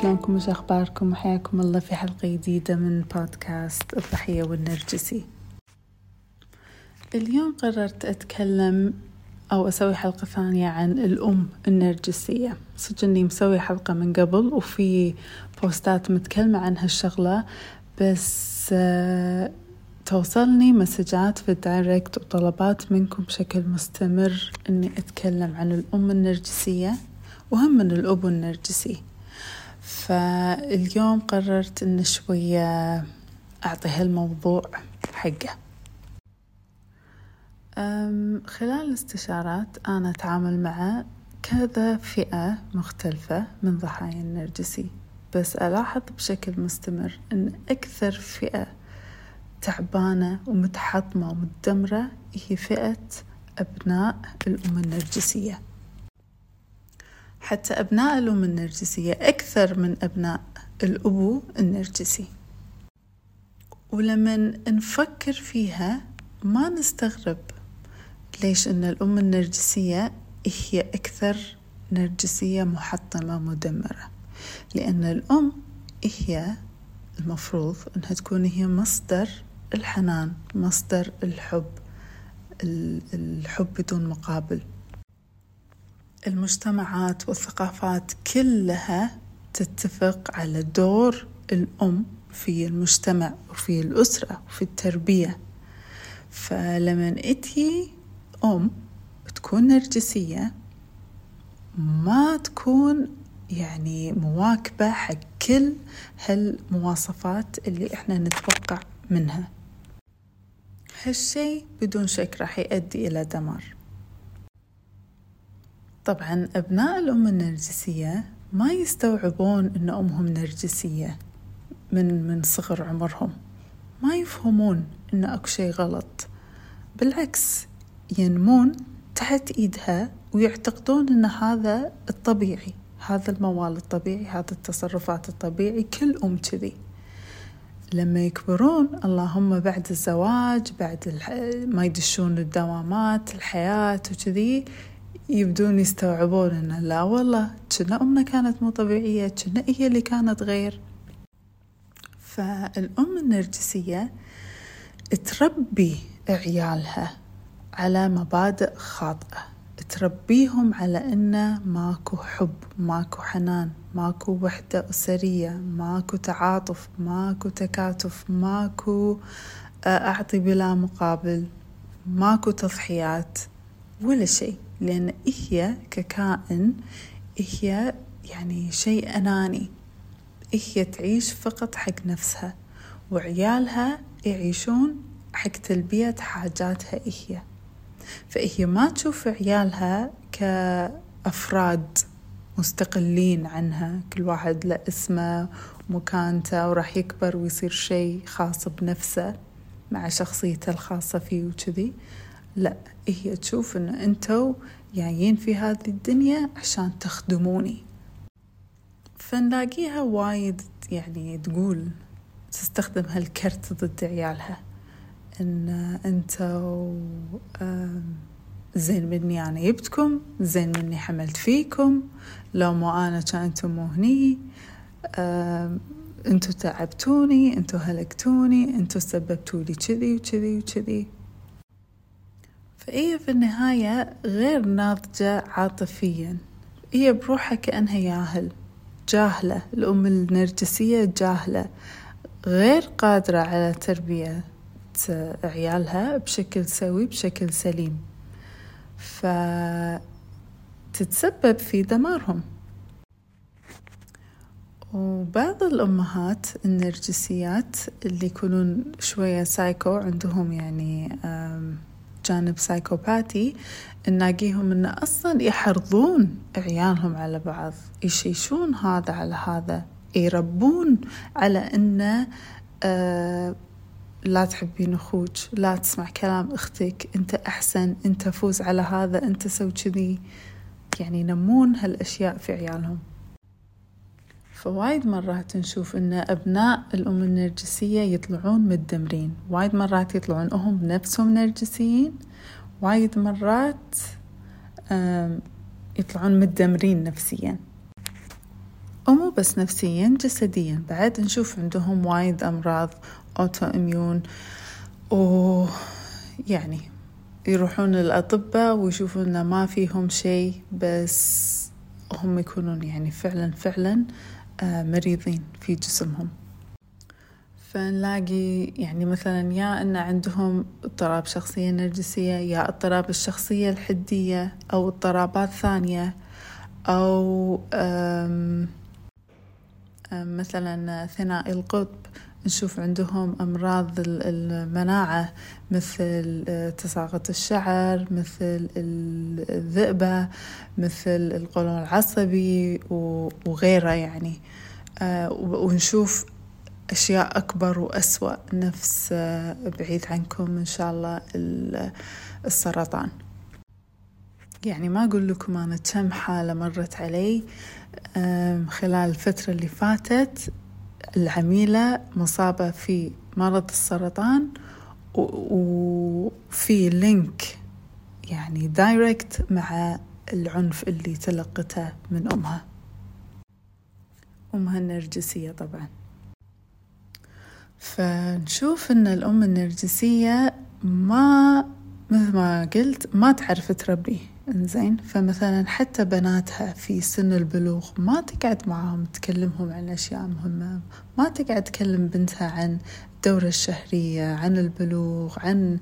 شلونكم وش أخباركم؟ وحياكم الله في حلقة جديدة من بودكاست الضحية والنرجسي. اليوم قررت أتكلم أو أسوي حلقة ثانية عن الأم النرجسية. صدق إني مسوي حلقة من قبل وفي بوستات متكلمة عن هالشغلة بس آه، توصلني مسجات في الدايركت وطلبات منكم بشكل مستمر إني أتكلم عن الأم النرجسية وهم من الأب النرجسي. فاليوم قررت إن شوية أعطي هالموضوع حقه. خلال الاستشارات أنا أتعامل مع كذا فئة مختلفة من ضحايا النرجسي بس ألاحظ بشكل مستمر أن أكثر فئة تعبانة ومتحطمة ومتدمرة هي فئة أبناء الأم النرجسية. حتى أبناء الأم النرجسية أكثر من أبناء الأبو النرجسي. ولما نفكر فيها ما نستغرب ليش أن الأم النرجسية هي أكثر نرجسية محطمة مدمرة. لأن الأم هي المفروض أنها تكون هي مصدر الحنان مصدر الحب الحب بدون مقابل. المجتمعات والثقافات كلها تتفق على دور الأم في المجتمع وفي الأسرة وفي التربية. فلما أتي أم تكون نرجسية ما تكون يعني مواكبة حق كل هالمواصفات اللي إحنا نتوقع منها. هالشي بدون شك راح يؤدي إلى دمار. طبعا أبناء الأم النرجسية ما يستوعبون أن أمهم نرجسية من من صغر عمرهم. ما يفهمون أن أكو شي غلط. بالعكس ينمون تحت إيدها ويعتقدون أن هذا الطبيعي هذا الموال الطبيعي هذا التصرفات الطبيعي كل أم كذي. لما يكبرون اللهم بعد الزواج بعد ما يدشون الدوامات الحياة وكذي يبدون يستوعبون أن لا والله كنا أمنا كانت مو طبيعية كنا هي اللي كانت غير. فالأم النرجسية تربي عيالها على مبادئ خاطئة. تربيهم على إنه ماكو حب ماكو حنان ماكو وحدة أسرية ماكو تعاطف ماكو تكاتف ماكو آه، أعطي بلا مقابل ماكو تضحيات ولا شيء. لأن هي ككائن هي يعني شيء أناني. هي تعيش فقط حق نفسها وعيالها يعيشون حق تلبية حاجاتها هي فهي ما تشوف عيالها كأفراد مستقلين عنها. كل واحد له اسمه ومكانته وراح يكبر ويصير شيء خاص بنفسه مع شخصيته الخاصة فيه وكذي. لا هي تشوف إن أنتو جايين في هذه الدنيا عشان تخدموني. فنلاقيها وايد يعني تقول تستخدم هالكرت ضد عيالها إن أنتو زين مني أنا جبتكم زين مني حملت فيكم لو مو أنا كان مو هني أنتو تعبتوني أنتو هلكتوني أنتو سببتولي كذي وكذي وكذي. فهي في النهاية غير ناضجة عاطفيا؟ هي بروحها كأنها ياهل جاهلة الأم النرجسية جاهلة غير قادرة على تربية عيالها بشكل سوي بشكل سليم. فتتسبب في دمارهم. وبعض الأمهات النرجسيات اللي يكونون شوية سايكو عندهم يعني جانب psychopathy نلاقيهم إن أصلا يحرضون عيالهم على بعض يشيشون هذا على هذا يربون على إنه آه لا تحبين أخوك لا تسمع كلام أختك أنت أحسن أنت فوز على هذا أنت سوي كذي. يعني ينمون هالأشياء في عيالهم. فوايد مرات نشوف إن أبناء الأم النرجسية يطلعون متدمرين. وايد مرات يطلعون هم نفسهم نرجسيين. وايد مرات يطلعون متدمرين نفسيا. ومو بس نفسيا جسديا. بعد نشوف عندهم وايد أمراض أوتو إميون و يعني يروحون للأطباء ويشوفون إنه ما فيهم شيء بس هم يكونون يعني فعلا فعلا مريضين في جسمهم. فنلاقي يعني مثلا يا أن عندهم اضطراب شخصية نرجسية يا اضطراب الشخصية الحدية أو اضطرابات ثانية أو مثلا ثنائي القطب. نشوف عندهم أمراض المناعة مثل تساقط الشعر مثل الذئبة مثل القولون العصبي وغيره يعني. آه، ونشوف أشياء أكبر وأسوأ. نفس آه، بعيد عنكم إن شاء الله السرطان. يعني ما أقول لكم أنا كم حالة مرت علي خلال الفترة اللي فاتت. العميلة مصابة في مرض السرطان وفي link يعني direct مع العنف اللي تلقته من أمها. أمها النرجسية طبعا. فنشوف أن الأم النرجسية ما مثل ما قلت ما تعرف تربي إنزين فمثلا حتى بناتها في سن البلوغ ما تقعد معاهم تكلمهم عن أشياء مهمة ما تقعد تكلم بنتها عن الدورة الشهرية عن البلوغ عن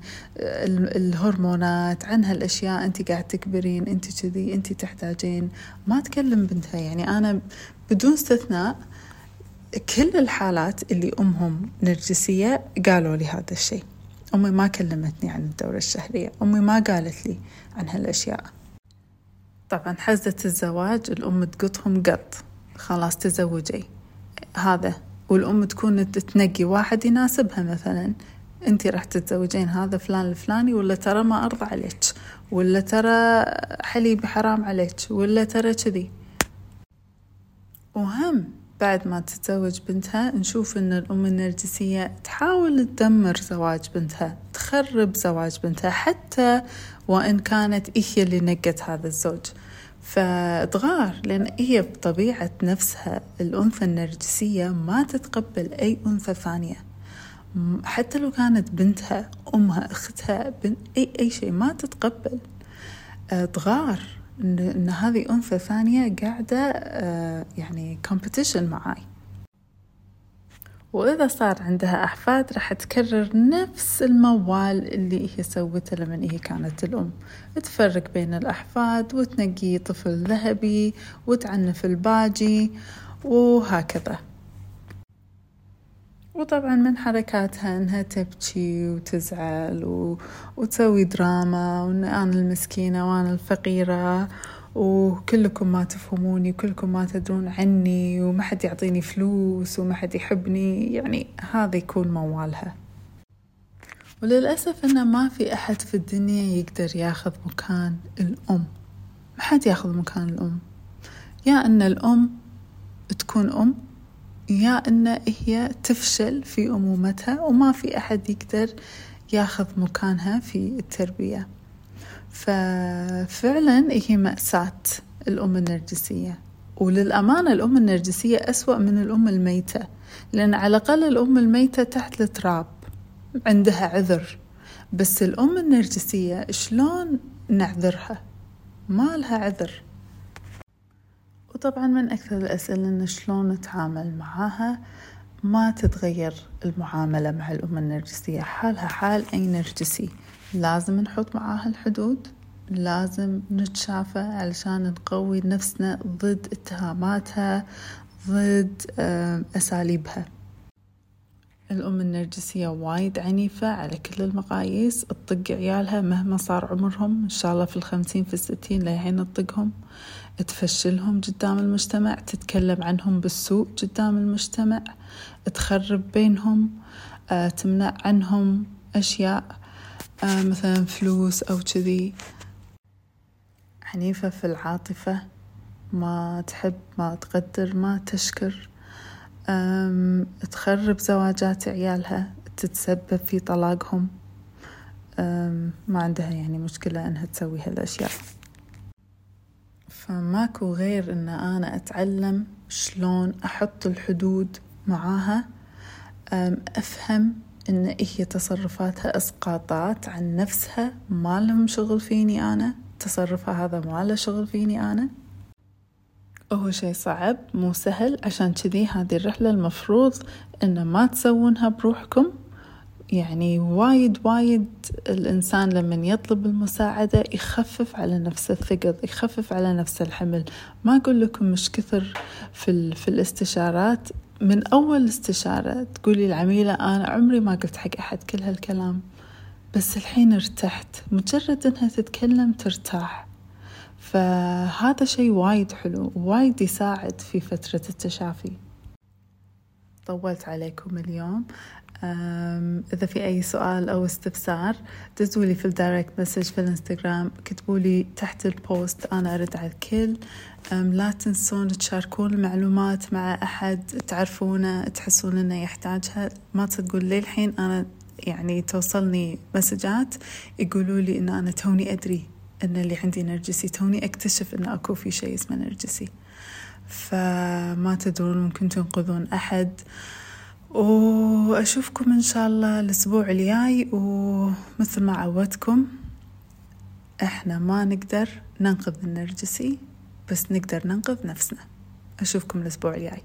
الهرمونات عن هالأشياء أنت قاعد تكبرين أنت كذي أنت تحتاجين. ما تكلم بنتها يعني أنا بدون استثناء كل الحالات اللي أمهم نرجسية قالوا لي هذا الشيء. أمي ما كلمتني عن الدورة الشهرية أمي ما قالت لي عن هالأشياء. طبعا حزة الزواج الأم تقطهم قط. خلاص تزوجي. هذا والأم تكون تنقي واحد يناسبها مثلا. انت راح تتزوجين هذا فلان الفلاني ولا ترى ما أرضى عليك ولا ترى حليب حرام عليك ولا ترى كذي. وهم بعد ما تتزوج بنتها نشوف إن الأم النرجسية تحاول تدمر زواج بنتها تخرب زواج بنتها حتى وإن كانت هي اللي نقت هذا الزوج. فتغار لأن هي بطبيعة نفسها الأنثى النرجسية ما تتقبل أي أنثى ثانية. حتى لو كانت بنتها أمها أختها بنت أي أي شيء ما تتقبل. تغار إن, إن هذه أنثى ثانية قاعدة آه، يعني كومبيتيشن معاي. وإذا صار عندها أحفاد راح تكرر نفس الموال اللي هي سوته لما هي كانت الأم. تفرق بين الأحفاد وتنقي طفل ذهبي وتعنف الباجي وهكذا. وطبعا من حركاتها إنها تبكي وتزعل و... وتسوي دراما وإن أنا المسكينة وأنا الفقيرة وكلكم ما تفهموني وكلكم ما تدرون عني وما حد يعطيني فلوس وما حد يحبني. يعني هذا يكون موالها. وللأسف أنه ما في أحد في الدنيا يقدر ياخذ مكان الأم. ما حد ياخذ مكان الأم. يا أن الأم تكون أم يا أن هي تفشل في أمومتها وما في أحد يقدر ياخذ مكانها في التربية. ففعلا هي مأساة الأم النرجسية. وللأمانة الأم النرجسية أسوأ من الأم الميتة لأن على الأقل الأم الميتة تحت التراب عندها عذر. بس الأم النرجسية شلون نعذرها؟ ما لها عذر. وطبعا من أكثر الأسئلة إن شلون نتعامل معاها ما تتغير المعاملة مع الأم النرجسية. حالها حال أي نرجسي لازم نحط معاها الحدود لازم نتشافى علشان نقوي نفسنا ضد اتهاماتها ضد أساليبها. الأم النرجسية وايد عنيفة على كل المقاييس. تطق عيالها مهما صار عمرهم. إن شاء الله في الخمسين في الستين للحين تطقهم. تفشلهم قدام المجتمع تتكلم عنهم بالسوء قدام المجتمع تخرب بينهم آه، تمنع عنهم أشياء آه، مثلا فلوس أو كذي. عنيفة في العاطفة ما تحب ما تقدر ما تشكر. تخرب زواجات عيالها تتسبب في طلاقهم. ما عندها يعني مشكلة أنها تسوي هالأشياء. فماكو غير أن أنا أتعلم شلون أحط الحدود معاها أفهم إن هي تصرفاتها إسقاطات عن نفسها ما لهم شغل فيني أنا تصرفها هذا ما له شغل فيني أنا. هو شي صعب مو سهل عشان كذي هذه الرحلة المفروض إن ما تسوونها بروحكم. يعني وايد وايد الإنسان لما يطلب المساعدة يخفف على نفسه الثقل يخفف على نفسه الحمل. ما أقول لكم شكثر في, في الاستشارات. من أول استشارة تقولي العميلة أنا عمري ما قلت حق أحد كل هالكلام بس الحين ارتحت. مجرد أنها تتكلم ترتاح. فهذا شيء وايد حلو وايد يساعد في فترة التشافي. طولت عليكم اليوم. إذا في أي سؤال أو استفسار دزوا لي في ال direct message في الإنستغرام كتبوا لي تحت ال post أنا أرد على الكل. لا تنسون تشاركون المعلومات مع أحد تعرفونه تحسون إنه يحتاجها. ما تصدقون للحين أنا يعني توصلني مسجات يقولوا لي إن أنا توني أدري إن اللي عندي نرجسي توني أكتشف إن أكو في شيء اسمه نرجسي فما تدرون ممكن تنقذون أحد. وأشوفكم إن شاء الله الأسبوع الجاي ومثل ما عودتكم إحنا ما نقدر ننقذ النرجسي بس نقدر ننقذ نفسنا. أشوفكم الأسبوع الجاي.